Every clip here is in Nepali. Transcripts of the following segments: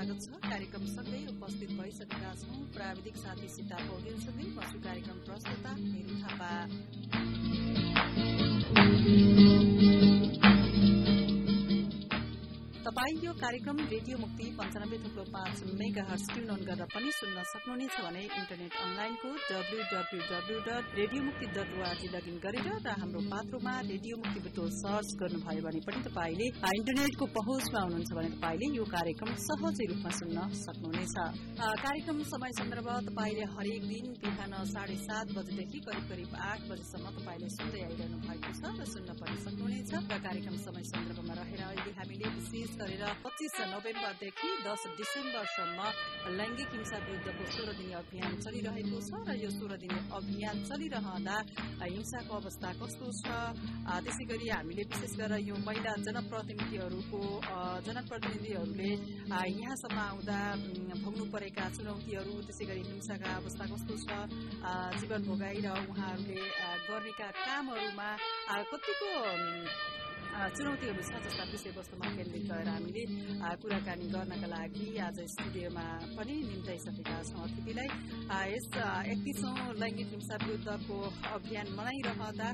स्वागत छ। कार्यक्रम सँगै उपस्थित भइसकेका छौं। प्राविधिक साथी सीता पौडेलसँगै पशु कार्यक्रम प्रस्तुता मेरू थापा। तपाईँ यो कार्यक्रम रेडियो मुक्ति पञ्चानब्बे थुप्रो पाँच मेगा हर्स ट्युन अन गरेर पनि सुन्न सक्नुहुनेछ भने इन्टरनेट अनलाइनको W W W dot radio Mukti dot O R G login गरेर र हाम्रो पात्रोमा रेडियो मुक्ति बुटो सर्च गर्नुभयो भने पनि तपाईँले इन्टरनेटको पहुँचमा हुनुहुन्छ भने तपाईँले यो कार्यक्रम सहजै रूपमा सुन्न सक्नुहुनेछ। कार्यक्रम समय सन्दर्भ तपाईँले हरेक दिन बिहान साढे सात बजेदेखि करिब करिब आठ बजेसम्म तपाईँले सुन्दै आइरहनु भएको छ र सुन्न पनि सक्नुहुनेछ। र कार्यक्रम समय सन्दर्भमा रहेर अहिले हामीले विशेष गरेर पच्चिस नोभेम्बरदेखि दस डिसेम्बरसम्म लैङ्गिक हिंसा विरूद्धको सोह्र दिने अभियान चलिरहेको छ र यो सोह्र दिने अभियान चलिरहँदा हिंसाको अवस्था कस्तो छ? त्यसै गरी हामीले विशेष गरेर यो महिला जनप्रतिनिधिहरूको जनप्रतिनिधिहरूले यहाँसम्म आउँदा भोग्नु परेका चुनौतीहरू त्यसै गरी हिंसाका अवस्था कस्तो छ? जीवन भोगाई र उहाँहरूले गर्नेका कामहरूमा कतिको चुनौतीहरू छ जस्ता विषयवस्तुमा केन्द्रित भएर हामीले कुराकानी गर्नका लागि आज स्टुडियोमा पनि निम्ताइसकेका छौँ अतिथिलाई। यस एकतिसौँ लैङ्गिक हिंसा विरुद्धको अभियान मनाइरहँदा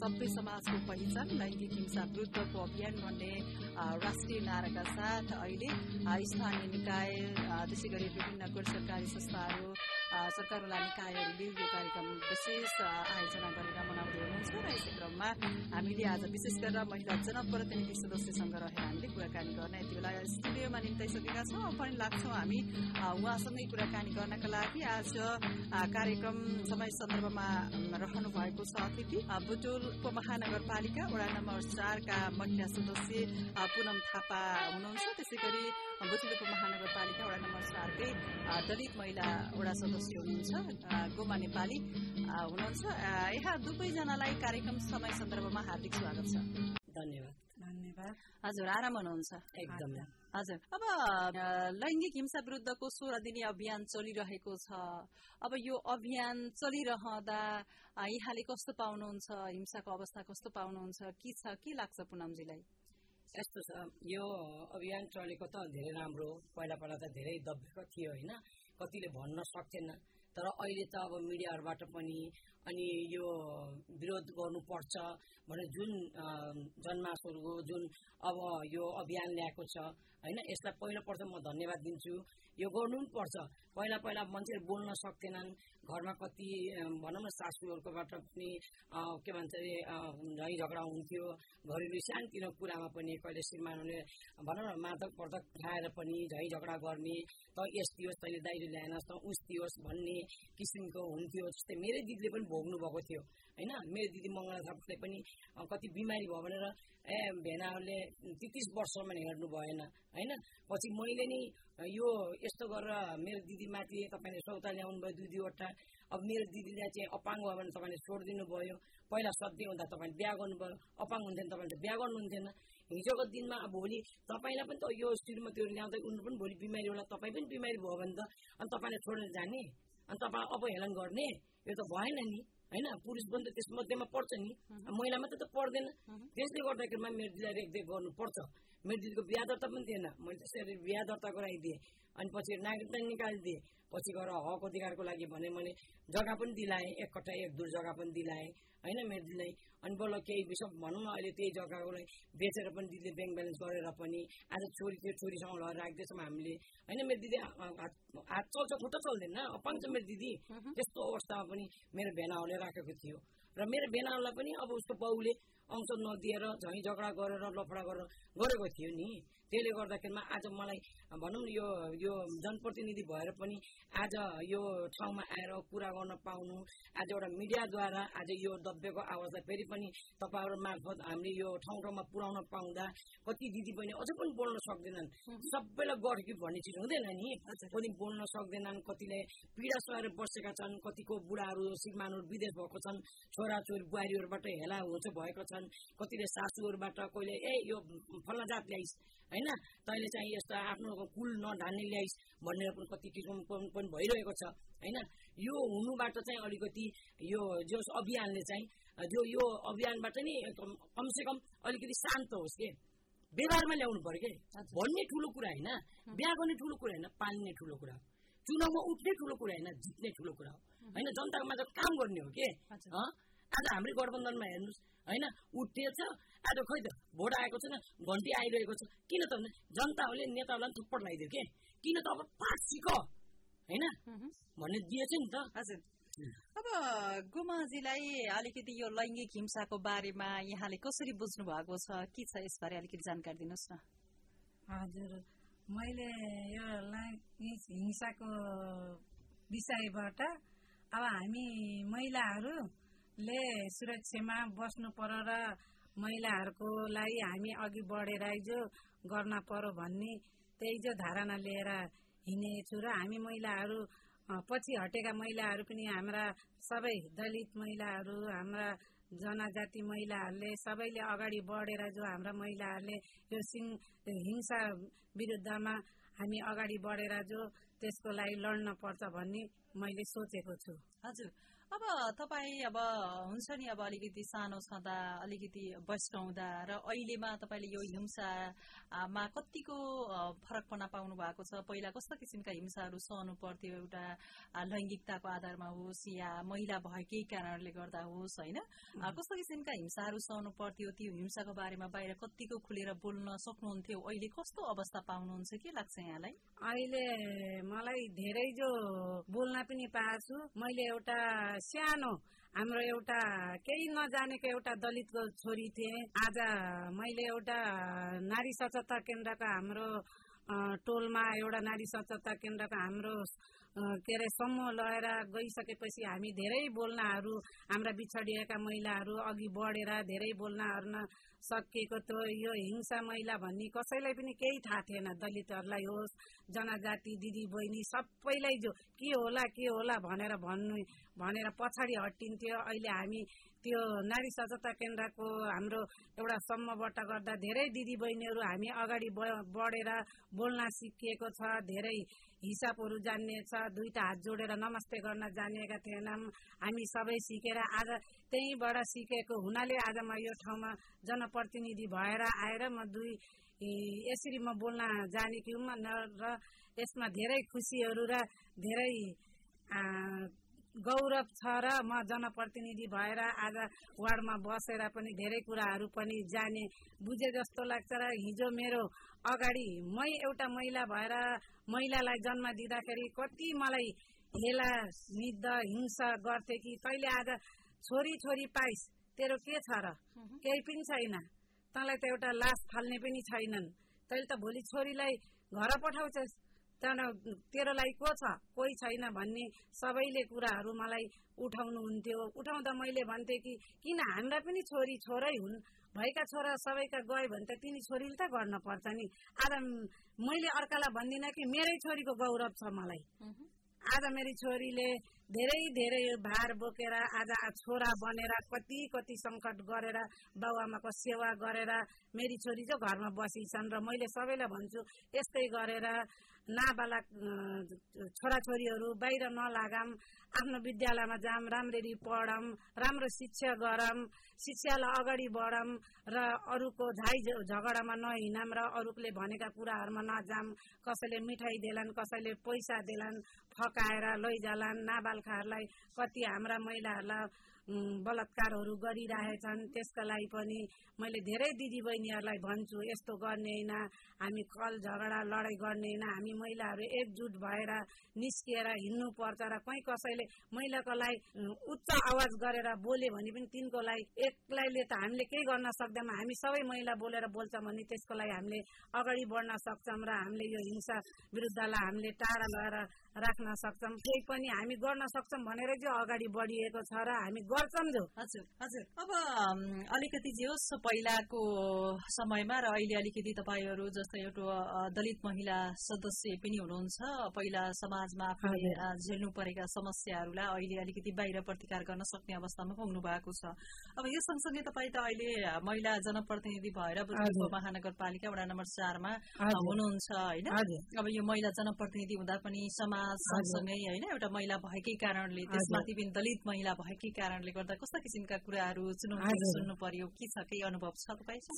सभ्य समाजको पहिचान लैङ्गिक हिंसा विरुद्धको अभियान भन्ने राष्ट्रिय नाराका साथ अहिले स्थानीय निकाय त्यसै गरी विभिन्न गैर सरकारी संस्थाहरू सरकारवाला निकायहरूले यो कार्यक्रम विशेष आयोजना गरेर मनाउँदै हुनुहुन्छ र यसै क्रममा हामीले आज विशेष गरेर महिला जनप्रतिनिधि सदस्यसँग रहेर हामीले कुराकानी गर्न यति बेला स्टुडियोमा निम्ताइसकेका छौँ। पनि लाग्छौँ हामी उहाँसँगै कुराकानी गर्नका लागि आज कार्यक्रम समय सन्दर्भमा रहनु भएको छ अतिथि। बुटोल उपमहानगरपालिका वडा नम्बर चारका महिला सदस्य पुनम थापा हुनुहुन्छ। त्यसै गरी बुटोल उपमहानगरपालिका वडा नम्बर चारकै दलित महिला वडा सदस्य हुनुहुन्छ गोमा नेपाली हुनुहुन्छ। यहाँ दुवैजनालाई कार्यक्रम समय सन्दर्भमा हार्दिक स्वागत छ। धन्यवाद। धन्यवाद। हजुर आराम हुनुहुन्छ? एकदम। हजुर। अब लैङ्गिक हिंसा विरुद्धको सोह्र दिने अभियान चलिरहेको छ। अब यो अभियान चलिरहँदा यहाँले कस्तो पाउनुहुन्छ? हिंसाको अवस्था कस्तो पाउनुहुन्छ? के छ? के लाग्छ पुनमजीलाई? यस्तो छ यो अभियान चलेको त धेरै राम्रो पहिला पहिला त धेरै दबिएको थियो होइन। कतिले भन्न सक्थेन। तर अहिले त अब मिडियाहरूबाट पनि अनि यो विरोध गर्नुपर्छ भने जुन जनमासहरूको जुन अब यो अभियान ल्याएको छ होइन? यसलाई पहिलो प्रथम म धन्यवाद दिन्छु। यो गर्नु पनि पर्छ पहिला पहिला मान्छेहरू बोल्न सक्थेनन् घरमा कति भनौँ न सासूहरूकोबाट पनि के भन्छ अरे झै झगडा हुन्थ्यो। घरेलु सानोतिनो कुरामा पनि कहिले श्रीमानहरूले भनौँ न मादक पर्दक खाएर पनि झै झगडा गर्ने त यस दियोस् तैँले दाइले ल्याएनस् त उस दियोस् भन्ने किसिमको हुन्थ्यो। जस्तै मेरै दिदीले पनि भोग्नु भएको थियो होइन मेरो दिदी मङ्गला थापाले पनि कति बिमारी भयो भनेर ए भेनाहरूले तेत्तिस वर्षमा हेर्नु भएन होइन पछि मैले नि यो यस्तो गरेर मेरो दिदीमाथि तपाईँले सौता ल्याउनु भयो दुई दुईवटा अब मेरो दिदीलाई चाहिँ अपाङ्ग भयो भने तपाईँले छोडिदिनु भयो पहिला सधैँ हुँदा तपाईँले बिहा गर्नुभयो अपाङ्ग हुन्थेन तपाईँले बिहा गर्नुहुन्थेन हिजोको दिनमा अब भोलि तपाईँलाई पनि त यो श्रीमतीहरू ल्याउँदै उनीहरू पनि भोलि बिमारी होला तपाईँ पनि बिमारी भयो भने त अनि तपाईँलाई छोडेर जाने अनि तपाईँ अवहेलन गर्ने यो त भएन नि होइन पुरुष पनि त त्यसमध्येमा पर्छ नि महिला मात्रै त पर्दैन त्यसले गर्दाखेरिमा मेरो दिदीलाई रेखदेख गर्नुपर्छ मेरो दिदीको बिहा दर्ता पनि थिएन मैले त्यसरी बिहा दर्ता गराइदिएँ अनि पछि नागरिकता निकालिदिएँ पछि गएर हक अधिकारको लागि भने मैले जग्गा पनि दिलाएँ एक कट्टा एक दुई जग्गा पनि दिलाएँ होइन मेरो दिदीलाई अनि बल्ल केही विषय भनौँ न अहिले त्यही जग्गाकोलाई बेचेर पनि दिदीले ब्याङ्क ब्यालेन्स गरेर पनि आज छोरी त्यो छोरीसँग लगेर राख्दैछौँ हामीले होइन मेरो दिदी हात चल्छ खुट्टा चल्दैन अपाङ्ग छ मेरो दिदी त्यस्तो अवस्थामा पनि मेरो भेनाहरूले राखेको थियो र मेरो भेनाहरूलाई पनि अब उसको बाउले अंश नदिएर झैँ झगडा गरेर लफडा गरेर गरेको थियो नि। त्यसले गर्दाखेरिमा आज मलाई भनौँ न यो यो जनप्रतिनिधि भएर पनि आज यो ठाउँमा आएर कुरा गर्न पाउनु आज एउटा मिडियाद्वारा आज यो दब्बेको आवाजलाई फेरि पनि तपाईँहरू मार्फत हामीले यो ठाउँ ठाउँमा पुर्याउन पाउँदा कति दिदी बहिनी अझै पनि बोल्न सक्दैनन्। सबैलाई गर्यो भन्ने चिज हुँदैन नि। कति बोल्न सक्दैनन् कतिले पीडा सहेर बसेका छन् कतिको बुढाहरू श्रीमानहरू विदेश भएको छन् छोराछोरी बुहारीहरूबाट हेला हुन्छ भएको छन्। कतिले सासूहरूबाट कहिले ए यो फल्ला जात ल्याइस्। होइन? तैँले चाहिँ यस्तो आफ्नो कुल नढान्ने ल्याइस् भनेर पनि कति किसिम पनि भइरहेको छ। होइन? यो हुनुबाट चाहिँ अलिकति यो जो अभियानले चाहिँ जो यो अभियानबाट नि कमसेकम अलिकति शान्त होस् के? व्यवहारमा ल्याउनु पर्यो कि? भन्ने ठुलो कुरा होइन। बिहा गर्ने ठुलो कुरा होइन पाल्ने ठुलो कुरा हो। चुनावमा उठ्ने ठुलो कुरा होइन जित्ने ठुलो कुरा हो। होइन? जनताको माझ काम गर्ने हो के? आज हाम्रै गठबन्धनमा हेर्नुहोस् होइन उठिएछ आज खै त भोट आएको छैन घन्टी आइरहेको छ। किन त भने जनताहरूले नेताहरूलाई थुप्पट लगाइदियो के? किन त अब पाठ सिक होइन? भन्ने दिएछ नि त। हजुर। अब गुमाजीलाई अलिकति यो लैङ्गिक हिंसाको बारेमा यहाँले कसरी बुझ्नु भएको छ? के छ यसबारे अलिकति जानकारी दिनुहोस् न। हजुर मैले यो लैङ्गिक हिंसाको विषयबाट अब हामी महिलाहरूले सुरक्षामा बस्नु पर्यो र महिलाहरूको लागि हामी अघि बढेर जो गर्न पर्यो भन्ने त्यही जो धारणा लिएर हिँडेछु र हामी महिलाहरू पछि हटेका महिलाहरू पनि हाम्रा सबै दलित महिलाहरू हाम्रा जनजाति महिलाहरूले सबैले अगाडि बढेर जो हाम्रा महिलाहरूले यो सिङ हिंसा विरुद्धमा हामी अगाडि बढेर जो त्यसको लागि लड्न पर्छ भन्ने मैले सोचेको छु। हजुर। अब तपाईँ अब हुन्छ नि अब अलिकति सानो छँदा अलिकति वयस्क हुँदा र अहिलेमा तपाईँले यो हिंसामा कतिको फरकपना पाउनु भएको छ? पहिला कस्ता किसिमका हिंसाहरू सहनु पर्थ्यो? एउटा लैङ्गिकताको आधारमा होस् या महिला भएकै कारणले गर्दा होस् होइन? कस्तो किसिमका हिंसाहरू सहनु पर्थ्यो? त्यो हिंसाको बारेमा बाहिर कतिको खुलेर बोल्न सक्नुहुन्थ्यो? अहिले कस्तो अवस्था पाउनुहुन्छ? के लाग्छ यहाँलाई? अहिले मलाई धेरै जो बोल्न पनि पाएको छु। मैले एउटा सानो हाम्रो एउटा केही नजानेको एउटा दलितको छोरी थिएँ। आज मैले एउटा नारी सचेतता केन्द्रका हाम्रो टोलमा एउटा नारी सचेतता केन्द्रका हाम्रो के अरे समूह लगेर गइसकेपछि हामी धेरै बोल्नहरू हाम्रा बिछडिएका महिलाहरू अघि बढेर धेरै बोल्न सकिएको थियो यो हिंसा महिला भन्ने कसैलाई पनि केही थाहा थिएन। दलितहरूलाई होस् जनजाति दिदी बहिनी सबैलाई जो के होला के होला भनेर भन्नु भनेर पछाडि हटिन्थ्यो। अहिले हामी त्यो नारी सचेतता केन्द्रको हाम्रो एउटा समूहबाट गर्दा धेरै दिदी बहिनीहरू हामी अगाडि बढेर बोल्न सिकिएको छ धेरै हिसाबहरू जान्ने छ। दुईटा हात जोडेर नमस्ते गर्न जानिएका थिएनौँ हामी सबै सिकेर आज त्यहीँबाट सिकेको हुनाले आज म यो ठाउँमा जनप्रतिनिधि भएर आएर म दुई यसरी म बोल्न जानेकी हुँ र यसमा धेरै खुसीहरू र धेरै गौरव छ र म जनप्रतिनिधि भएर आज वार्डमा बसेर पनि धेरै कुराहरू पनि जाने बुझे जस्तो लाग्छ र हिजो मेरो अगाडि मै एउटा महिला भएर महिलालाई जन्म दिँदाखेरि कति मलाई हेला निद्ध हिंसा गर्थे कि तैँले आज छोरी छोरी पाइस तेरो के छ र? केही पनि छैन। तँलाई त एउटा लास फाल्ने पनि छैनन्। तैँले त भोलि छोरीलाई घर पठाउँछस्। त्यहाँबाट तेरो लागि को छ कोही छैन भन्ने सबैले कुराहरू मलाई उठाउनुहुन्थ्यो। उठाउँदा मैले भन्थेँ कि किन हाम्रा पनि छोरी छोरै हुन्? भएका छोरा सबैका गयो भने त तिनी छोरीले त गर्न पर्छ नि। आज मैले अर्कालाई भन्दिनँ कि मेरै छोरीको गौरव छ मलाई। आज मेरी छोरीले धेरै धेरै भार बोकेर आज छोरा बनेर कति कति सङ्कट गरेर बाबुआमाको सेवा गरेर मेरी छोरी चाहिँ घरमा बसिछन् र मैले सबैलाई भन्छु यस्तै गरेर नाबालक छोराछोरीहरू बाहिर नलागम आफ्नो विद्यालयमा जाम राम्ररी पढौँ राम्रो शिक्षा गरौँ शिक्षालाई अगाडि बढौँ र अरूको झाइ झगडामा नहिँडौँ र अरूले भनेका कुराहरूमा नजाम कसैले मिठाई देलान् कसैले पैसा देलान् फकाएर लैजालान्। नाबालकाहरूलाई कति हाम्रा महिलाहरूलाई बलात्कारहरू गरिरहेछन्। त्यसका लागि पनि मैले धेरै दिदीबहिनीहरूलाई भन्छु यस्तो गर्ने होइन। हामी कल झगडा लडाइँ गर्ने होइन। हामी महिलाहरू एकजुट भएर निस्किएर हिँड्नु पर्छ र कहीँ कसैले महिलाको लागि उच्च आवाज गरेर बोल्यो भने पनि तिनको लागि एक्लैले त हामीले केही गर्न सक्दैनौँ। हामी सबै महिला बोलेर बोल्छौँ भने त्यसको लागि हामीले अगाडि बढ्न सक्छौँ र हामीले यो हिंसा विरुद्धलाई हामीले टाढा लगेर राख्न सक्छौँ। केही पनि हामी गर्न सक्छौँ भनेर चाहिँ अगाडि बढिएको छ र हामी गर्छौँ जो। हजुर हजुर। अब अलिकति जे होस् पहिलाको समयमा र अहिले अलिकति तपाईँहरू जस्तै एउटा दलित महिला सदस्य पनि हुनुहुन्छ। पहिला समाजमा आफूले झेल्नु परेका समस्याहरूलाई अहिले अलिकति बाहिर प्रतिकार गर्न सक्ने अवस्थामा पुग्नु भएको छ। अब यो सँगसँगै तपाईँ त अहिले महिला जनप्रतिनिधि भएर महानगरपालिका वडा नम्बर चारमा हुनुहुन्छ होइन? अब यो महिला जनप्रतिनिधि हुँदा पनि समाज समाज सँगसँगै होइन? एउटा महिला भएकै कारणले त्यसमाथि पनि दलित महिला भएकै कारणले गर्दा कस्ता किसिमका कुराहरू चुनौती सुन्नु पर्यो? के छ? केही अनुभव छ तपाईँ छ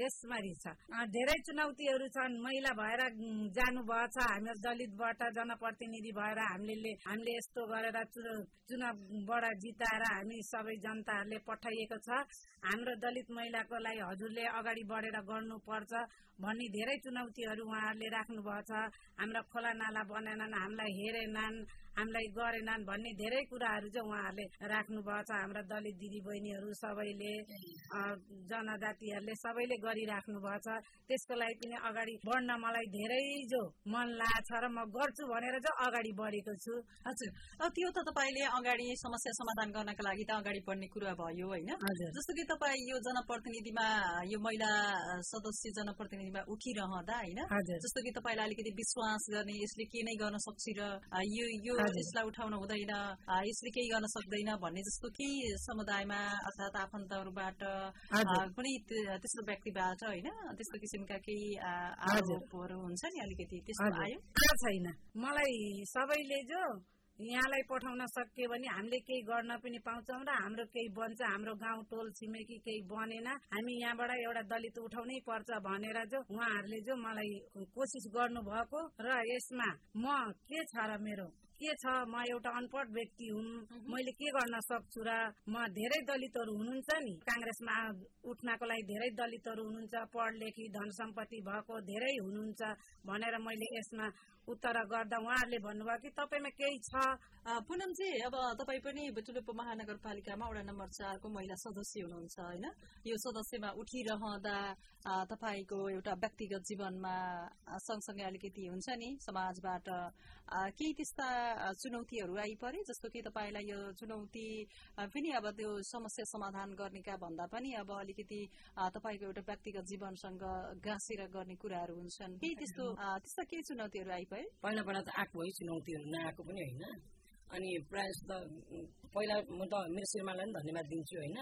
देशभरि छ। धेरै चुनौतीहरू छन्। महिला भएर जानुभएको छ हामी दलितबाट जनप्रतिनिधि भएर हामीले हामीले यस्तो गरेर चुनावबाट जिताएर हामी सबै जनताहरूले पठाइएको छ। हाम्रो दलित महिलाको लागि हजुरले अगाडि बढेर गर्नुपर्छ भन्ने धेरै चुनौतीहरू उहाँहरूले राख्नु भएको छ। हाम्रा खोला नाला बनाएनन् हामीलाई hear and then हामीलाई गरेनन् भन्ने धेरै कुराहरू चाहिँ उहाँहरूले राख्नु भएको छ। हाम्रा दलित दिदी बहिनीहरू सबैले जनजातिहरूले सबैले गरिराख्नु भएको छ। त्यसको लागि पनि अगाडि बढ्न मलाई धेरै जो मन लाग्छ र म गर्छु भनेर चाहिँ अगाडि बढेको छु। हजुर। त्यो त तपाईँले अगाडि समस्या समाधान गर्नका लागि त अगाडि बढ्ने कुरा भयो होइन? जस्तो कि तपाईँ यो जनप्रतिनिधिमा यो महिला सदस्य जनप्रतिनिधिमा उठिरहँदा होइन? जस्तो कि तपाईँलाई अलिकति विश्वास गर्ने यसले के नै गर्न सक्छ र यो यो यसलाई उठाउन हुँदैन यसले केही गर्न सक्दैन भन्ने जस्तो केही समुदायमा अर्थात् आफन्तहरूबाट कुनै त्यस्तो व्यक्तिबाट होइन त्यस्तो किसिमका केही आरोपहरू हुन्छ नि अलिकति त्यस्तो आयो? छैन। मलाई सबैले जो यहाँलाई पठाउन सक्यो भने हामीले केही गर्न पनि पाउँछौँ र हाम्रो केही बन्छ हाम्रो गाउँ टोल छिमेकी केही बनेन हामी यहाँबाट एउटा दलित उठाउनै पर्छ भनेर जो उहाँहरूले जो मलाई कोसिस गर्नुभएको र यसमा म के छ र मेरो? के छ? म एउटा अनपढ व्यक्ति हुँ। मैले के गर्न सक्छु र म धेरै दलितहरू हुनुहुन्छ नि। काङ्ग्रेसमा उठ्नको लागि धेरै दलितहरू हुनुहुन्छ पढ लेखी धन सम्पत्ति भएको धेरै हुनुहुन्छ भनेर मैले यसमा उत्तर गर्दा उहाँहरूले भन्नुभयो कि तपाईँमा केही छ? पुनमजी अब तपाईँ पनि टुलुपो महानगरपालिकामा वडा नम्बर चारको महिला सदस्य हुनुहुन्छ होइन? यो सदस्यमा उठिरहँदा तपाईँको एउटा व्यक्तिगत जीवनमा सँगसँगै अलिकति हुन्छ नि समाजबाट केही त्यस्ता चुनौतीहरू आइपरे जस्तो कि तपाईँलाई यो चुनौती पनि अब त्यो समस्या समाधान गर्नेका भन्दा पनि अब अलिकति तपाईँको एउटा व्यक्तिगत जीवनसँग गाँसेर गर्ने कुराहरू हुन्छन्। केही त्यस्तो त्यस्ता केही चुनौतीहरू आइपरे? पहिला पहिला त आएको है चुनौतीहरू नआएको पनि होइन। अनि प्रायः जस्तो पहिला म त मेरो श्रीमानलाई पनि धन्यवाद दिन्छु होइन।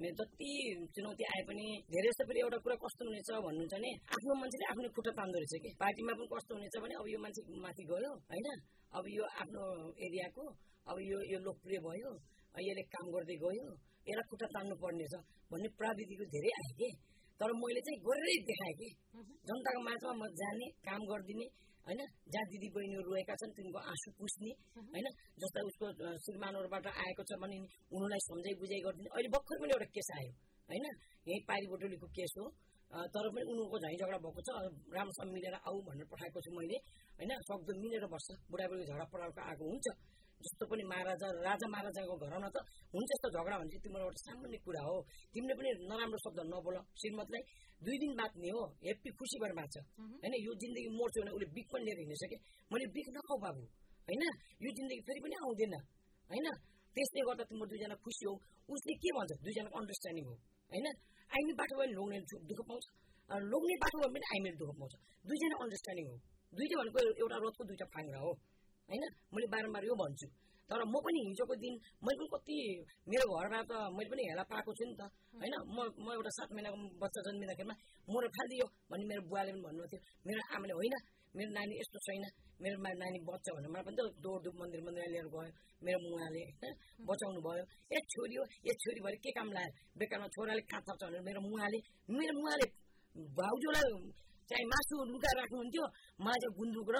मेरो जति चुनौती आए पनि धेरै जस्तो फेरि एउटा कुरा कस्तो हुनेछ भन्नुहुन्छ भने आफ्नो मान्छेले आफ्नो खुट्टा तान्दो रहेछ कि? पार्टीमा पनि कस्तो हुनेछ भने अब यो मान्छे माथि गयो होइन? अब यो आफ्नो एरियाको अब यो यो लोकप्रिय भयो यसले काम गर्दै गयो यसलाई खुट्टा तान्नु पर्नेछ भन्ने प्राविधिको धेरै आयो कि? तर मैले चाहिँ गरेरै देखाएँ कि? जनताको माझमा म जाने काम गरिदिने होइन? जहाँ दिदी बहिनीहरू रोएका छन् तिनको आँसु पुस्ने होइन? जस्तै उसको श्रीमानहरूबाट आएको छ भने उनीहरूलाई सम्झाइ बुझाइ गरिदिने। अहिले भर्खर पनि एउटा केस आयो होइन? यहीँ पारी बोटोलीको केस हो। तर पनि उनीहरूको झैँ झगडा भएको छ। राम्रोसँग मिलेर आऊ भनेर पठाएको छु मैले होइन? सक्दो मिलेर बस्छ। बुढाबुढी झगडा पराएको आएको हुन्छ। जस्तो पनि महाराजा राजा महाराजाको घरमा त हुन्छ यस्तो झगडा भने चाहिँ तिम्रो एउटा सामान्य कुरा हो। तिमीले पनि नराम्रो शब्द नबोल। श्रीमतलाई दुई दिन बाँच्ने हो हेप्पी खुसी भएर बाँच्छ होइन यो जिन्दगी मर्छु भने उसले बिक पनि लिएर हिँड्न सके मैले बिक नखाउ बाबु होइन यो जिन्दगी फेरि पनि आउँदैन होइन त्यसले गर्दा तिम्रो दुईजना खुसी हौ उसले के भन्छ दुईजनाको अन्डरस्ट्यान्डिङ हो होइन आइमी बाटो भयो लोग्ने दुःख पाउँछ लोग्ने बाटो भयो भने आइमीले दुःख पाउँछ दुईजना अन्डरस्ट्यान्डिङ हो दुईटा भनेको एउटा रथको दुईटा फाङ्रा हो होइन मैले बारम्बार यो भन्छु तर म पनि हिजोको दिन मैले पनि कति मेरो घरमा त मैले पनि हेला पाएको छु नि त। होइन? म म एउटा सात महिनाको बच्चा जन्मिँदाखेरिमा मरो फालिदियो भन्ने मेरो बुवाले पनि भन्नुभएको थियो। मेरो आमाले होइन मेरो नानी यस्तो छैन। मेरो नानी बच्चा भनेर मलाई पनि त दौडधुप मन्दिर मन्दिर लिएर गयो। मेरो मुवाले होइन बचाउनु भयो। ए छोरी हो ए छोरी भएर के काम लाग्यो बेकारमा छोराले कहाँ थाप्छ भनेर मेरो मुवाले मेरो मुवाले भाउजूलाई चाहिँ मासु लुगा राख्नुहुन्थ्यो मलाई चाहिँ गुन्द्रुक र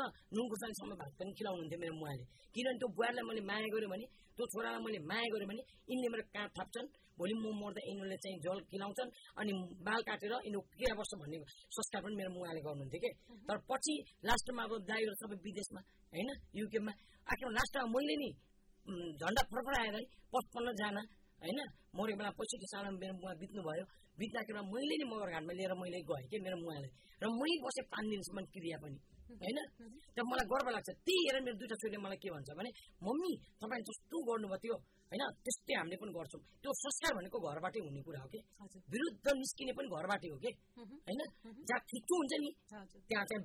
सानसम्म भात पनि खिलाउनुहुन्थ्यो मेरो मुवाले किनभने त्यो बुहारीलाई मैले माया गरेँ भने त्यो छोरालाई मैले माया गरेँ भने यिनले मेरो काँध थाप्छन् भोलि म मर्दा यिनीहरूले चाहिँ जल खिलाउँछन् अनि बाल काटेर यिनीहरू क्रिया बस्छ भन्ने संस्कार पनि मेरो मुवाले गर्नुहुन्थ्यो कि तर पछि लास्टमा अब दाईहरू सबै विदेशमा होइन युकेमा आखिर लास्टमा मैले नि झन्डा फरफराएर है पचपन्नजना होइन मरेको बेला पैँसठी सालमा मेरो मुवा बित्नु भयो बित्दाखेरि मैले नै मगरघाटमा लिएर मैले गएँ कि मेरो मुवालाई र मै बसेँ पाँच दिनसम्म क्रिया पनि होइन र मलाई गर्व लाग्छ त्यही हेरेर मेरो दुइटा छोरीले मलाई के भन्छ भने मम्मी तपाईँ जस्तो गर्नुभयो थियो होइन त्यस्तै हामीले पनि गर्छौँ त्यो संस्कार भनेको घरबाटै हुने कुरा हो कि विरुद्ध निस्किने पनि घरबाटै हो कि होइन जहाँ ठिक्ठो हुन्छ नि त्यहाँ चाहिँ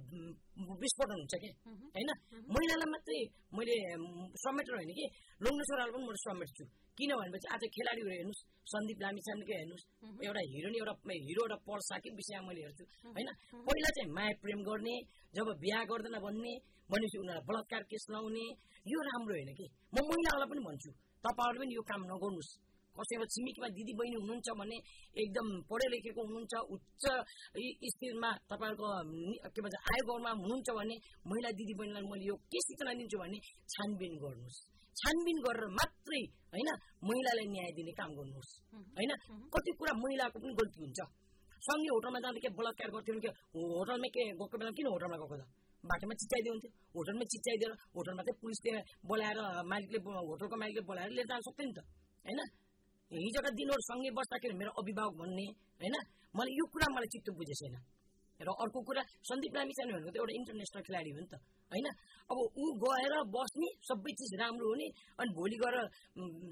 विस्फोटन हुन्छ कि होइन महिलालाई मात्रै मैले समेटेर होइन कि लोग्ने छोरालाई पनि म समेट्छु किन भनेपछि आज खेलाडीहरू हेर्नुहोस् सन्दीप लामिछानेकै हेर्नुहोस्। एउटा हिरो नि एउटा हिरो एउटा पर्सा कि विषय मैले हेर्छु होइन? पहिला चाहिँ माया प्रेम गर्ने जब बिहा गर्दैन भन्ने भनेपछि उनीहरूलाई बलात्कार केस लाउने यो राम्रो होइन कि? म महिलाहरूलाई पनि भन्छु तपाईँहरूले पनि यो काम नगर्नुहोस्। कसैको छिमेकीमा दिदी बहिनी हुनुहुन्छ भने एकदम पढे लेखेको हुनुहुन्छ उच्च स्थिरमा तपाईँहरूको के भन्छ आयोगमा हुनुहुन्छ भने महिला दिदी बहिनीलाई मैले यो के सूचना दिन्छु भने छानबिन गर्नुहोस्। छानबिन गरेर मात्रै होइन महिलालाई न्याय दिने काम गर्नुहोस् होइन कति कुरा महिलाको पनि गल्ती हुन्छ सँगै होटलमा जाँदा के बलात्कार गर्थ्यो के होटलमा के गएको बेला किन होटलमा गएको त बाटोमा चिच्चाइदियो हुन्थ्यो होटलमै चिच्चाइदिएर होटलमा चाहिँ पुलिसले बोलाएर मालिकले होटलको मालिकले बोलाएर लिएर जान सक्थ्यो नि त होइन हिजोका दिनहरू सँगै बस्दाखेरि मेरो अभिभावक भन्ने होइन मलाई यो कुरा मलाई चित्त बुझेको छैन र अर्को कुरा सन्दीप लामिछाने भनेको त एउटा इन्टरनेसनल खेलाडी हो नि त होइन अब ऊ गएर बस्ने सबै चिज राम्रो हुने अनि भोलि गएर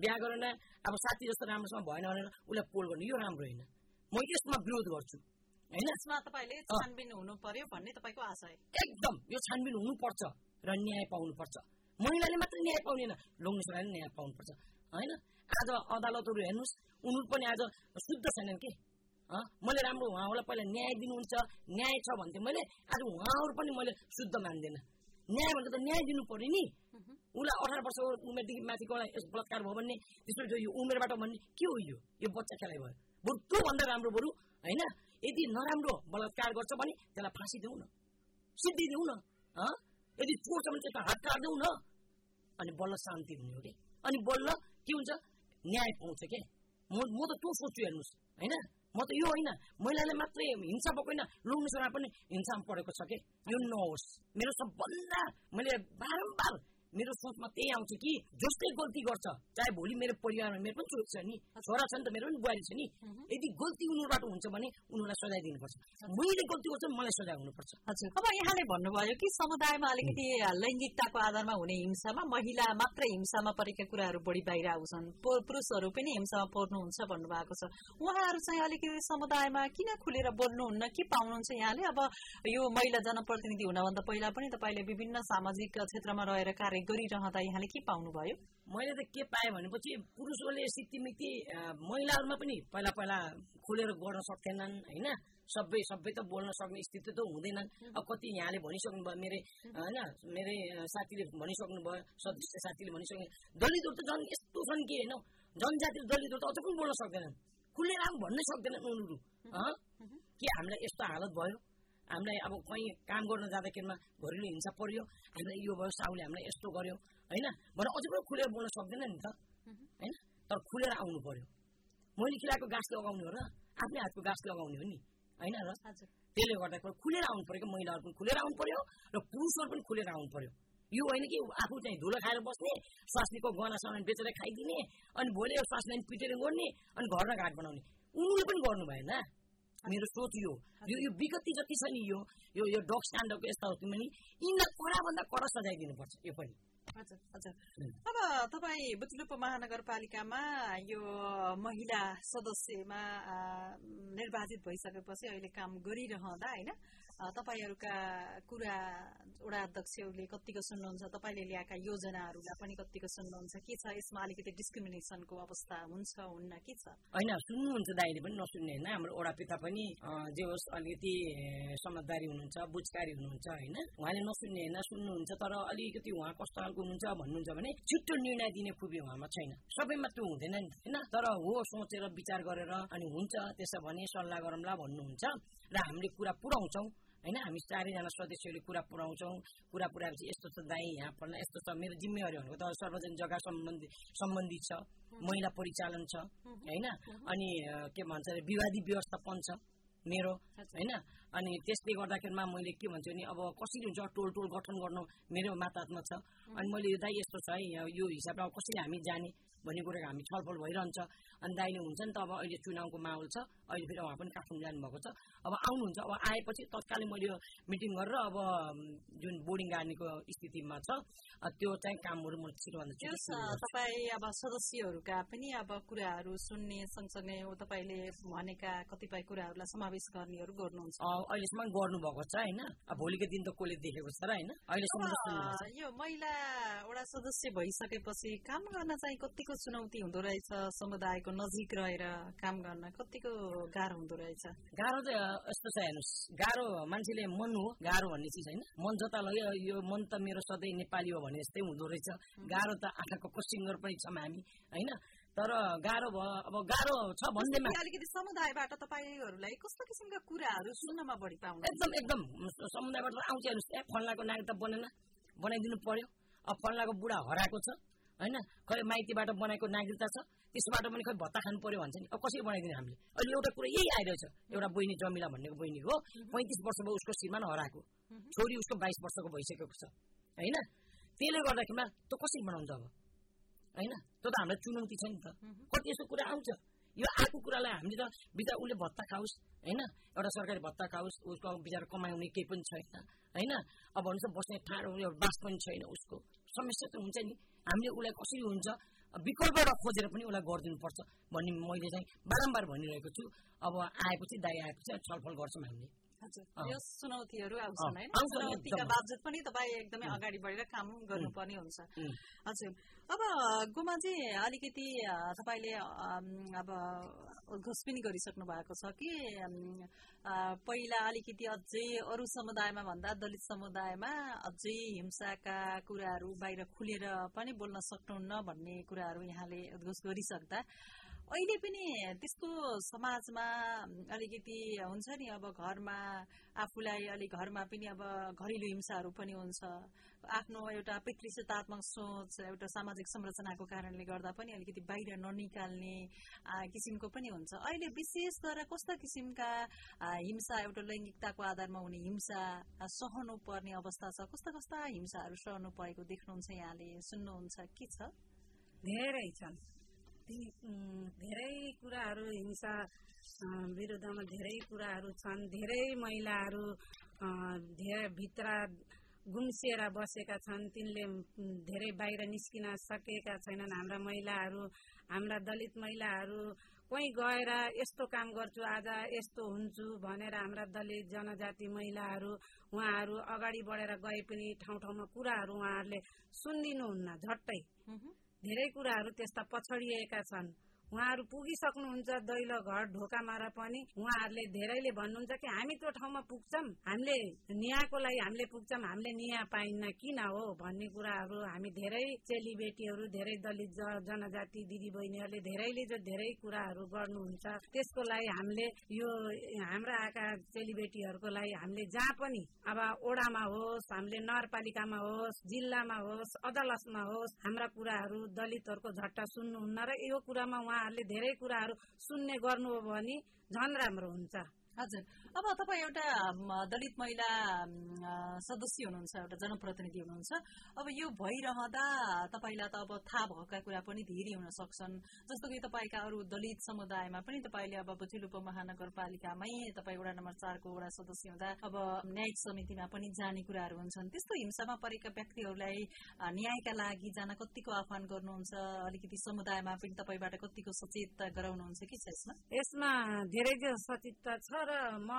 बिहा गरेर अब साथी जस्तो राम्रोसँग भएन भनेर उसलाई पोल गर्ने यो राम्रो होइन म यसमा विरोध गर्छु होइन यसमा तपाईँले छानबिन हुनु पर्यो भन्ने तपाईँको आशय एकदम यो छानबिन हुनुपर्छ र न्याय पाउनुपर्छ महिलाले मात्रै न्याय पाउँदैन लोग्ने छोराले न्याय पाउनुपर्छ होइन? आज अदालतहरू हेर्नुहोस् उनीहरू पनि आज शुद्ध छैनन् के? मैले राम्रो उहाँहरूलाई पहिला न्याय दिनुहुन्छ न्याय छ भन्थेँ मैले आज उहाँहरू पनि मैले शुद्ध मान्दैन न्याय भनेको त न्याय दिनु पर्यो नि उसलाई अठार वर्ष उमेरदेखि माथिको यस बलात्कार भयो भने त्यसपछि यो उमेरबाट भन्ने के हो यो यो बच्चा खेलाइ भयो बरु त्योभन्दा राम्रो बरु होइन यदि नराम्रो बलात्कार गर्छ भने त्यसलाई फाँसी देऊ न सिद्धि देऊ न हँ? यदि चोर्छ भने त्यसलाई हात काट्देऊ न अनि बल्ल शान्ति हुने हो कि अनि बल्ल के हुन्छ न्याय पाउँछ के म म त त्यो सोच्छु हेर्नुहोस् होइन म त यो होइन महिलाले मात्रै हिंसा भएको होइन छोरा पनि हिंसामा परेको छ के यो नहोस् मेरो सबभन्दा मैले बारम्बार मेरो सोचमा त्यही आउँछ कि जसले गल्ती गर्छ चाहे भोलि मेरो परिवारमा मेरो पनि छोरी छ नि छोरा छ नि त मेरो पनि बुहारी छ नि यदि गल्ती उनीबाट हुन्छ भने उनीहरूलाई सजाय दिनुपर्छ। मैले गल्ती गर्छु मलाई सजाय हुनुपर्छ। हजुर। अब यहाँले भन्नुभयो कि समुदायमा अलिकति लैङ्गिकताको आधारमा हुने हिंसामा महिला मात्रै हिंसामा परेका कुराहरू बढी बाहिर आउँछन्। पुरुषहरू पनि हिंसामा पर्नुहुन्छ भन्नुभएको छ। उहाँहरू चाहिँ अलिकति समुदायमा किन खुलेर बोल्नुहुन्न के पाउनुहुन्छ यहाँले? अब यो महिला जनप्रतिनिधि हुनभन्दा पहिला पनि तपाईँले विभिन्न सामाजिक क्षेत्रमा रहेर कार्य गरिरहँदा यहाँले के पाउनुभयो? मैले त के पाएँ भनेपछि पुरुषहरूले सिक्किमिक्ति महिलाहरूमा पनि पहिला पहिला खुलेर गर्न सक्थेनन् होइन? सबै सबै त बोल्न सक्ने स्थिति त हुँदैनन्। अब कति यहाँले भनिसक्नु भयो मेरै होइन? मेरै साथीले भनिसक्नु भयो सदस्य साथीले भनिसक्नु दलितहरू त झन् यस्तो छन् कि होइन? जनजाति दलितहरू त अझ पनि बोल्न सक्दैनन्। खुलेर आम भन्नै सक्दैनन् उनीहरू? के हामीलाई यस्तो हालत भयो? हामीलाई अब कहीँ काम गर्न जाँदाखेरिमा घरेलु हिंसा पर्यो हामीलाई यो भयो साउले हामीलाई यस्तो गर्यो होइन भनेर अझै पनि खुलेर बोल्न सक्दैन नि त होइन तर खुलेर आउनु पर्यो मैले खिलाएको गाँस लगाउने हो र आफ्नै हातको गाँस लगाउने हो नि होइन र त्यसले गर्दाखेरि खुलेर आउनु पर्यो कि महिलाहरू पनि खुलेर आउनु पर्यो र पुरुषहरू पनि खुलेर आउनु पर्यो यो होइन कि आफू चाहिँ धुलो खाएर बस्ने स्वास्नीको गहना सामान बेचेर खाइदिने अनि भोलि स्वास्नीलाई पिटेर गर्ने अनि घर घाट बनाउने उनीहरूले पनि गर्नु भएन मेरो सोच यो यो यो विगति जति छ नि यो यो यो डग स्ट्यान्डको यस्ता हो पनि यिनलाई कडाभन्दा कडा सजाय दिनुपर्छ यो पनि हजुर हजुर अब तपाईँ बुटुलुप महानगरपालिकामा यो महिला सदस्यमा निर्वाचित भइसकेपछि अहिले काम गरिरहँदा होइन? तपाईँहरूका कुरा वडा अध्यक्षहरूले कतिको सुन्नुहुन्छ तपाईँले ल्याएका योजनाहरूलाई पनि कतिको सुन्नुहुन्छ के छ? यसमा अलिकति डिस्क्रिमिनेसनको अवस्था हुन्छ हुन्न के छ? होइन सुन्नुहुन्छ दाइले पनि नसुन्ने होइन। हाम्रो ओडा पिता पनि जे होस् अलिकति समझदारी हुनुहुन्छ बुझकारी हुनुहुन्छ होइन। उहाँले नसुन्ने होइन सुन्नुहुन्छ तर अलिकति उहाँ कस्तो खालको हुनुहुन्छ भन्नुहुन्छ भने छिट्टो निर्णय दिने खुबी उहाँमा छैन। सबैमा त्यो हुँदैन नि होइन? तर हो सोचेर विचार गरेर अनि हुन्छ त्यसो भने सल्लाह गरौँला भन्नुहुन्छ र हामीले कुरा पुऱ्याउँछौँ। होइन हामी चारैजना सदस्यहरूले कुरा पुऱ्याउँछौँ कुरा पुऱ्याएपछि यस्तो छ दाई यहाँ पढ्न यस्तो छ मेरो जिम्मेवारी भनेको त सार्वजनिक जग्गा सम्बन्धी सम्बन्धित छ महिला परिचालन छ होइन अनि के भन्छ अरे विवादी व्यवस्थापन छ मेरो होइन अनि त्यसले गर्दाखेरिमा मैले के भन्छु भने अब कसरी हुन्छ टोल टोल गठन गर्नु मेरो माताहतमा छ। अनि मैले यो दाइ यस्तो छ है यो हिसाबले अब कसरी हामी जाने भन्ने कुराको हामी छलफल भइरहन्छ। अनि दाइले हुन्छ नि त अब अहिले चुनावको माहौल छ अहिले फेरि उहाँ पनि काठमाडौँ जानुभएको छ। अब आउनुहुन्छ अब आएपछि तत्कालै मैले यो मिटिङ गरेर अब जुन बोर्डिङ गार्नेको स्थितिमा छ त्यो चाहिँ कामहरू म छिटोभन्दा छिटो तपाईँ अब सदस्यहरूका पनि अब कुराहरू सुन्ने सँगसँगै तपाईँले भनेका कतिपय कुराहरूलाई समावेश गर्नेहरू गर्नुहुन्छ। अहिलेसम्म गर्नुभएको छ होइन? भोलिको दिन त कसले देखेको छ र होइन? अहिलेसम्म यो महिला वडा सदस्य भइसकेपछि काम गर्न चाहिँ कतिको चुनौती हुँदो रहेछ? समुदायको नजिक रहेर काम गर्न कतिको गाह्रो हुँदो रहेछ? गाह्रो चाहिँ यस्तो छ हेर्नुहोस्। गाह्रो मान्छेले मन हो गाह्रो भन्ने चिज होइन। मन जता लग्यो यो मन त मेरो सधैँ नेपाली हो भने जस्तै हुँदो रहेछ। गाह्रो त आँखाको सिङ्गर पनि छौँ हामी होइन? तर गाह्रो भयो अब गाह्रो छ भन्दैमा अलिकति समुदायबाट तपाईँहरूलाई कस्तो किसिमका कुराहरू सुन्नमा बढी पाउनु एकदम एकदम। समुदायबाट आउँछ हेर्नुहोस् ए फल्लाको नाग त बनेन बनाइदिनु पर्यो। अब फल्लाको बुढा हराएको छ होइन? खै माइतीबाट बनाएको नागरिकता छ त्यसबाट पनि खै भत्ता खानु पर्यो भन्छ नि। अब कसरी बनाइदिने हामीले? अहिले एउटा कुरा यही आइरहेछ। एउटा बहिनी जमिला भन्नेको बहिनीको हो पैँतिस वर्ष भयो उसको श्रीमान हराएको। छोरी उसको बाइस वर्षको भइसकेको छ होइन? त्यसले गर्दाखेरिमा त्यो कसरी बनाउँछ अब? होइन? त्यो त हामीलाई चुनौती छ नि त। कति यस्तो कुरा आउँछ। यो आएको कुरालाई हामीले त बिचरा उसले भत्ता खाओस् होइन? एउटा सरकारी भत्ता खाओस् उसको बिचरा कमाउने केही पनि छैन होइन? अब भन्नुहोस् बस्ने ठाडो बास पनि छैन उसको। समस्या त हुन्छ नि। हामीले उसलाई कसरी हुन्छ विकल्पबाट खोजेर पनि उसलाई गरिदिनुपर्छ भन्ने मैले चाहिँ बारम्बार भनिरहेको छु। अब आएपछि दाइ आएपछि छलफल गर्छौँ हामीले। यो चुनौतीहरू आउँछन् होइन चुनौतीका बावजुद पनि तपाईँ एकदमै अगाडि बढेर काम गर्नुपर्ने हुन्छ। हजुर। अब गुमाजी अलिकति तपाईँले अब उद्घोष पनि गरिसक्नु भएको छ कि पहिला अलिकति अझै अरू समुदायमा भन्दा दलित समुदायमा अझै हिंसाका कुराहरू बाहिर खुलेर पनि बोल्न सक्नुहुन्न भन्ने कुराहरू यहाँले उद्घोष गरिसक्दा। अहिले पनि त्यस्तो समाजमा अलिकति हुन्छ नि अब घरमा आफूलाई अलिक घरमा पनि अब घरेलु हिंसाहरू पनि हुन्छ। आफ्नो एउटा पितृसतात्मक सोच एउटा सामाजिक संरचनाको कारणले गर्दा पनि अलिकति बाहिर ननिकाल्ने किसिमको पनि हुन्छ। अहिले विशेष गरेर कस्ता किसिमका हिंसा एउटा लैङ्गिकताको आधारमा हुने हिंसा सहनु पर्ने अवस्था छ कस्ता कस्ता हिंसाहरू सहनु परेको देख्नुहुन्छ यहाँले सुन्नुहुन्छ के छ? धेरै छन्। धेरै कुराहरू हिंसा विरुद्धमा धेरै कुराहरू छन् धेरै महिलाहरू धेरै भित्र गुम्सिएर बसेका छन् तिनले धेरै बाहिर निस्किन सकेका छैनन् हाम्रा महिलाहरू हाम्रा दलित महिलाहरू कोही गएर यस्तो काम गर्छु आज यस्तो हुन्छु भनेर हाम्रा दलित जनजाति महिलाहरू उहाँहरू अगाडि बढेर गए पनि ठाउँ ठाउँमा कुराहरू उहाँहरूले सुनिदिनुहुन्न झट्टै धेरै कुराहरू त्यस्ता पछडिएका छन्। उहाँहरू पुगिसक्नुहुन्छ दैलो घर ढोकामा र पनि। उहाँहरूले धेरैले भन्नुहुन्छ कि हामी त्यो ठाउँमा पुग्छौँ। हामीले न्यायको लागि हामीले पुग्छौँ। हामीले न्याय पाइन्न किन हो भन्ने कुराहरू हामी धेरै चेलीबेटीहरू धेरै दलित जनजाति दिदी बहिनीहरूले धेरैले जो धेरै कुराहरू गर्नुहुन्छ त्यसको लागि हामीले यो हाम्रा आएका चेलीबेटीहरूको लागि हामीले जहाँ पनि अब ओडामा होस् हामीले नगरपालिकामा होस् जिल्लामा होस् अदालतमा होस् हाम्रा कुराहरू दलितहरूको झट्टा सुन्नुहुन्न र यो कुरामा उहाँहरूले धेरै कुराहरू सुन्ने गर्नु हो भने झन् राम्रो हुन्छ। हजुर। अब तपाईँ एउटा दलित महिला सदस्य हुनुहुन्छ एउटा जनप्रतिनिधि हुनुहुन्छ। अब यो भइरहँदा तपाईँलाई त अब थाहा भएका कुरा पनि धेरै हुन सक्छन्। जस्तो कि तपाईँका अरू दलित समुदायमा पनि तपाईँले अब बुचिल उपमहानगरपालिकामै तपाईँ वडा नम्बर चारको वडा सदस्य हुँदा अब न्यायिक समितिमा पनि जाने कुराहरू हुन्छन्। त्यस्तो हिंसामा परेका व्यक्तिहरूलाई न्यायका लागि जान कतिको आह्वान गर्नुहुन्छ? अलिकति समुदायमा पनि तपाईँबाट कतिको सचेत गराउनुहुन्छ कि यसमा धेरै सचेतता छ र म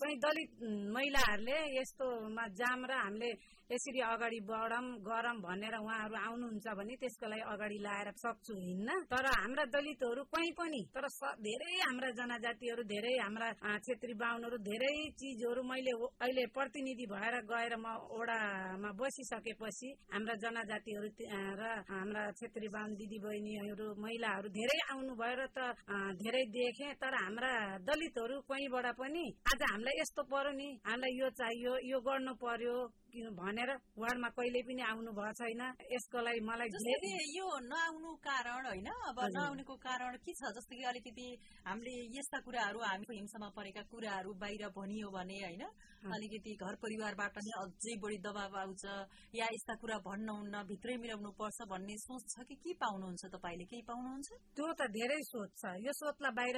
पनि दलित महिलाहरूले यस्तोमा जाम र हामीले यसरी अगाडि बढौँ गरौँ भनेर उहाँहरू आउनुहुन्छ भने त्यसको लागि अगाडि लाएर सक्छु हिँड्न तर हाम्रा दलितहरू कहीँ पनि तर धेरै हाम्रा जनजातिहरू धेरै हाम्रा छेत्री बाहुनहरू धेरै चिजहरू मैले अहिले प्रतिनिधि भएर गएर म ओडामा बसिसकेपछि हाम्रा जनजातिहरू र हाम्रा छेत्री बाहुन दिदी बहिनीहरू महिलाहरू धेरै आउनु भएर त धेरै देखे। तर हाम्रा दलितहरू कहीँबाट पनि आज हामीलाई यस्तो पर्यो नि हामीलाई यो चाहियो यो गर्नु पर्यो। भनेर वार्डमा कहिले पनि आउनु भएको छैन। यसको लागि मलाई यो नआउनु कारण होइन अब नआउनुको कारण के छ? जस्तै कि अलिकति हामीले यस्ता कुराहरू हामीको हिंसामा परेका कुराहरू बाहिर भनियो भने होइन अलिकति घर परिवारबाट नै अझै बढी दबाव आउँछ या यस्ता कुरा भन्नुहुन्न भित्रै मिलाउनु पर्छ भन्ने सोच छ कि के पाउनुहुन्छ तपाईँले? केही पाउनुहुन्छ? त्यो त धेरै सोच छ। यो सोचलाई बाहिर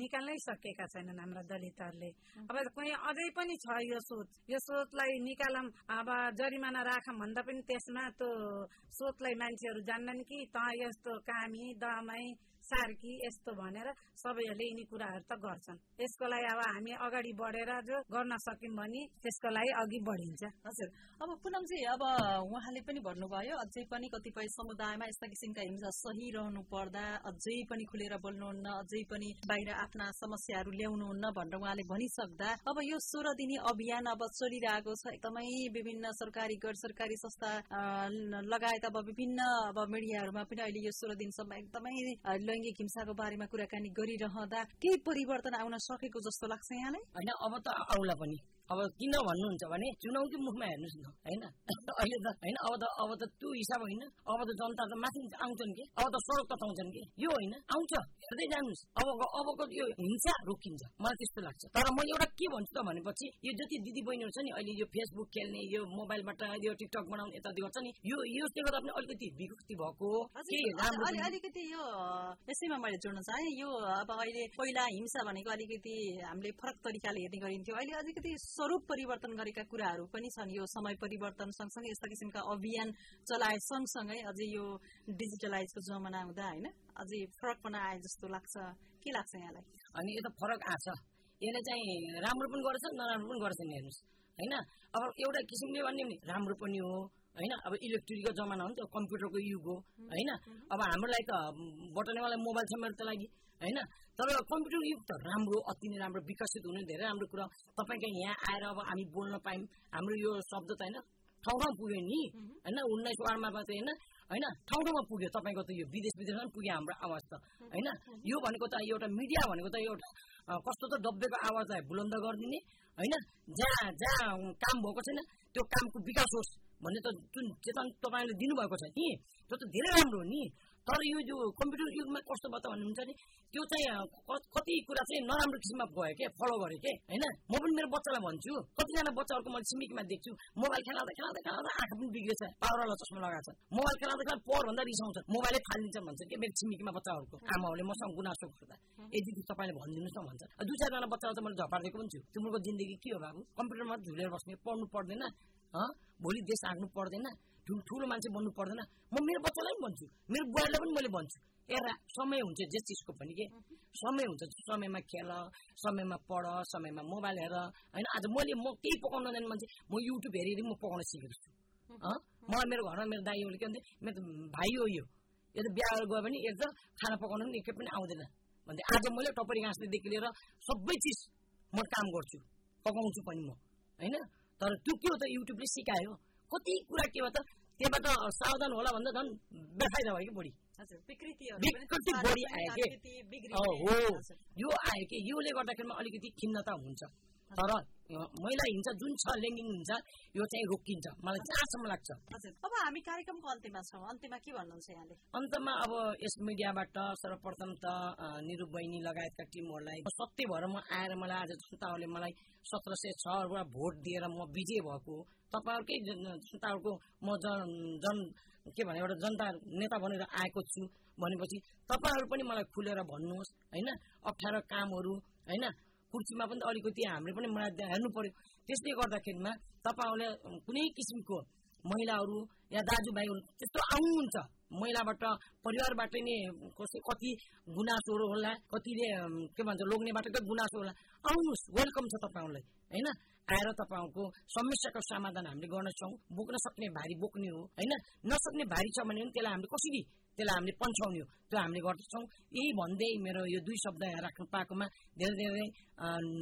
निकाल्नै सकेका छैनन् हाम्रा दलितहरूले। अब कहीँ अझै पनि छ यो सोच। यो सोचलाई निकालम अब जरिमाना राखम भन्दा पनि त्यसमा त्यो सोचलाई मान्छेहरू जान्नन् कि त यस्तो कामी दमाई सार्की यस्तो भनेर सबैहरूले यिनी कुराहरू त गर्छन्। यसको लागि अब हामी अगाडि बढेर जो गर्न सक्यौँ भने त्यसको लागि अघि बढिन्छ। हजुर। अब पुनमजी अब उहाँले पनि भन्नुभयो अझै पनि कतिपय समुदायमा यस्ता किसिमका हिंसा सही रहनु पर्दा अझै पनि खुलेर बोल्नुहुन्न अझै पनि बाहिर आफ्ना समस्याहरू ल्याउनुहुन्न भनेर उहाँले भनिसक्दा अब यो सोह्र दिने अभियान अब चलिरहेको छ। एकदमै विभिन्न सरकारी गैर सरकारी संस्था लगायत अब विभिन्न अब मिडियाहरूमा पनि अहिले यो सोह्र दिनसम्म एकदमै लैङ्गिक हिंसाको बारेमा कुराकानी गरिरहँदा केही परिवर्तन आउन सकेको जस्तो लाग्छ यहाँलाई होइन अब त आउला पनि अब किन भन्नुहुन्छ भने चुनौती मुखमा हेर्नुहोस् न होइन अहिले त होइन अब त अब त त्यो हिसाब होइन अब त जनता त माथि आउँछन् कि अब त सडक तताउँछन् कि यो होइन आउँछ हेर्दै जानुहोस् अब अबको यो हिंसा रोकिन्छ मलाई त्यस्तो लाग्छ तर म एउटा के भन्छु त भनेपछि यो जति दिदी बहिनीहरू छ नि अहिले यो फेसबुक खेल्ने यो मोबाइलबाट यो टिकटक बनाउने यता गर्छ नि यो यसले गर्दा पनि अलिकति विकृति भएको अलिकति यो यसैमा मैले जोड्न चाहेँ यो अब अहिले पहिला हिंसा भनेको अलिकति हामीले फरक तरिकाले हेर्ने गरिन्थ्यो अहिले अलिकति स्वरूप परिवर्तन गरेका कुराहरू पनि छन्। यो समय परिवर्तन सँगसँगै यस्ता किसिमका अभियान चलाए सँगसँगै अझै यो डिजिटलाइजको जमाना हुँदा होइन अझै फरक पनि आए जस्तो लाग्छ। के लाग्छ यहाँलाई? अनि यो त फरक आछ। यसले चाहिँ राम्रो पनि गर्छ नराम्रो पनि गर्छ नि हेर्नुहोस्। होइन? अब एउटा किसिमले भन्ने भने राम्रो पनि हो। होइन? अब इलेक्ट्रिकको जमाना हो नि त कम्प्युटरको युग हो होइन? अब हाम्रो लागि त बटनेवाला मोबाइल छ मेरो त लागि होइन? तर कम्प्युटर युग त राम्रो अति नै राम्रो विकसित हुने धेरै राम्रो कुरा तपाईँको यहाँ आएर अब हामी बोल्न पायौँ हाम्रो यो शब्द त होइन ठाउँ ठाउँ पुग्यो नि होइन? उन्नाइस वारमा चाहिँ होइन होइन? ठाउँ ठाउँमा पुग्यो तपाईँको त यो विदेश विदेशमा पनि पुग्यो हाम्रो आवाज त होइन? यो भनेको त एउटा मिडिया भनेको त एउटा कस्तो त डब्बेको आवाजलाई बुलन्द गरिदिने होइन? जहाँ जहाँ काम भएको छैन त्यो कामको विकास होस्। भन्ने त जुन चेतन तपाईँले दिनुभएको छ कि त्यो त धेरै राम्रो हो नि। तर यो जो कम्प्युटर युगमा कस्तो भयो त भन्नुहुन्छ नि त्यो चाहिँ कति कुरा चाहिँ नराम्रो किसिममा गयो क्या फलो गरेँ के होइन? म पनि मेरो बच्चालाई भन्छु कतिजना बच्चाहरूको मैले छिमेकीमा देख्छु मोबाइल खेलाउँदा खेलाउँदा खेलाउँदा आँखा पनि बिग्रेछ पावरवाला चस्मा लगाएको छ। मोबाइल खेलाउँदा खेला पर भन्दा रिसाउँछ मोबाइलै फालिदिन्छ भन्छ कि मेरो छिमेकीमा बच्चाहरूको आमाहरूले मसँग गुनासो गर्दा। दिदी तपाईँले भनिदिनुहोस् न भन्छ। दुई चारजना बच्चालाई चाहिँ मैले झपारिदिएको पनि छु तिम्रो जिन्दगी के हो बाबु? कम्प्युटरमा झुलेर बस्ने पढ्नु पर्दैन भोलि देश हाँक्नु पर्दैन ठुलो मान्छे बन्नु पर्दैन म मेरो बच्चालाई पनि भन्छु मेरो बुवालाई पनि मैले भन्छु एउटा समय हुन्छ जे चिजको पनि के। समय हुन्छ समयमा खेल समयमा पढ समयमा मोबाइल हेर होइन आज मैले म केही पकाउन जाने मान्छे म युट्युब हेरेर म पकाउन सिकेको छु मलाई मेरो घरमा मेरो दाइहरूले के भन्छ मेरो भाइ हो यो। यो त बिहा गयो भने एक त खाना पकाउनु पनि एकै पनि आउँदैन भन्दै आज मैले टपरी घाँसदेखि लिएर सबै चिज म काम गर्छु पकाउँछु पनि म। होइन तर त्यो के हो त युट्युबले सिकायो। कति कुरा के भयो त? त्यहाँबाट सावधान होला भन्दा झन् बेफाइदा भयो कि बढी। विकृति बढी आयो कि? हो यो आयो कि? योले गर्दाखेरिमा अलिकति खिन्नता हुन्छ। तर महिला हिंसा जुन छ लैङ्गिक हिंसा यो चाहिँ रोकिन्छ मलाई जहाँसम्म लाग्छ अब हामी कार्यक्रमको अन्त्यमा छौँ अन्त्यमा के भन्नुहुन्छ यहाँले अन्तमा अब यस मिडियाबाट सर्वप्रथम त निरु बहिनी लगायतका टिमहरूलाई सत्य भएर म आएर मलाई आज जनताहरूले मलाई सत्र सय छवटा भोट दिएर म विजय भएको तपाईँहरूकै जनताहरूको म जन जन के भने एउटा जनता नेता बनेर आएको छु भनेपछि तपाईँहरू पनि मलाई खुलेर भन्नुहोस् होइन अप्ठ्यारो कामहरू होइन कुर्सीमा पनि अलिकति हामीले पनि मलाई हेर्नु पर्यो। त्यसले गर्दाखेरिमा तपाईँहरूले कुनै किसिमको महिलाहरू या दाजुभाइहरू त्यस्तो आउनुहुन्छ महिलाबाट परिवारबाट नै कसै कति गुनासोहरू होला कतिले के भन्छ लोग्नेबाट गुनासो होला। आउनुहोस् वेलकम छ तपाईँहरूलाई होइन? आएर तपाईँहरूको समस्याको समाधान हामीले गर्नेछौँ बोक्न सक्ने भारी बोक्ने हो होइन? नसक्ने भारी छ भने त्यसलाई हामीले कसरी त्यसलाई हामीले पन्छाउने हो? त्यो हामीले गर्दछौँ। यही भन्दै मेरो यो दुई शब्द राख्नु पाएकोमा धेरै धेरै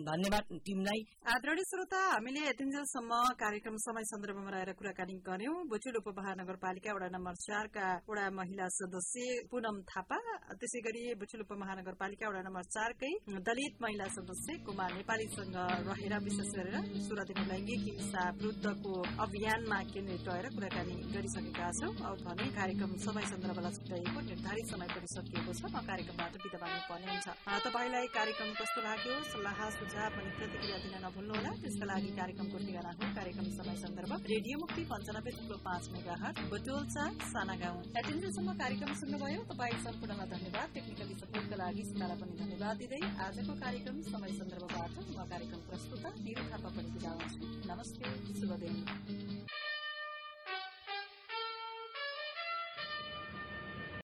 धन्यवाद टिमलाई। आदरणीय श्रोता हामीले यतिन्जेलसम्म कार्यक्रम समय सन्दर्भमा रहेर कुराकानी गर्यौं। बुचुल उपमहानगरपालिका वडा नम्बर चारका वडा महिला सदस्य पूनम थापा त्यसै गरी बुचुल उपमहानगरपालिका वडा नम्बर चारकै दलित महिला सदस्य कुमार नेपालीसँग रहेर विशेष गरेर सुरतिमा लैङ्गिक हिंसा विरुद्धको अभियानमा केन्द्रित रहेर कुराकानी गरिसकेका छौं। भने कार्यक्रम समय सन्दर्भलाई छुट्याइएको निर्धारित समय पनि सकिएको छ। म कार्यक्रमबाट बिदा माग्नुपर्ने हुन्छ तपाईँलाई कार्यक्रम कस्तो लाग्यो? सल्लाह सुझाव अनि प्रतिक्रिया दिन नभुल्नुहोला। त्यसका लागि कार्यक्रमको ठेगाना हो कार्यक्रम समय सन्दर्भ। रेडियो मुक्ति पञ्चानब्बे थुप्रो पाँच मेगा हट बटोलचा साना गाउँ एटेन्डेन्सम्म कार्यक्रम सुन्नुभयो। तपाईँ सम्पूर्णलाई धन्यवाद। टेक्निकली सपोर्टका लागि सीतालाई पनि धन्यवाद दिँदै आजको कार्यक्रम समय सन्दर्भबाट म कार्यक्रम प्रस्तुता निरु थापा पनि बिदा हुन्छु। नमस्ते। शुभ दिन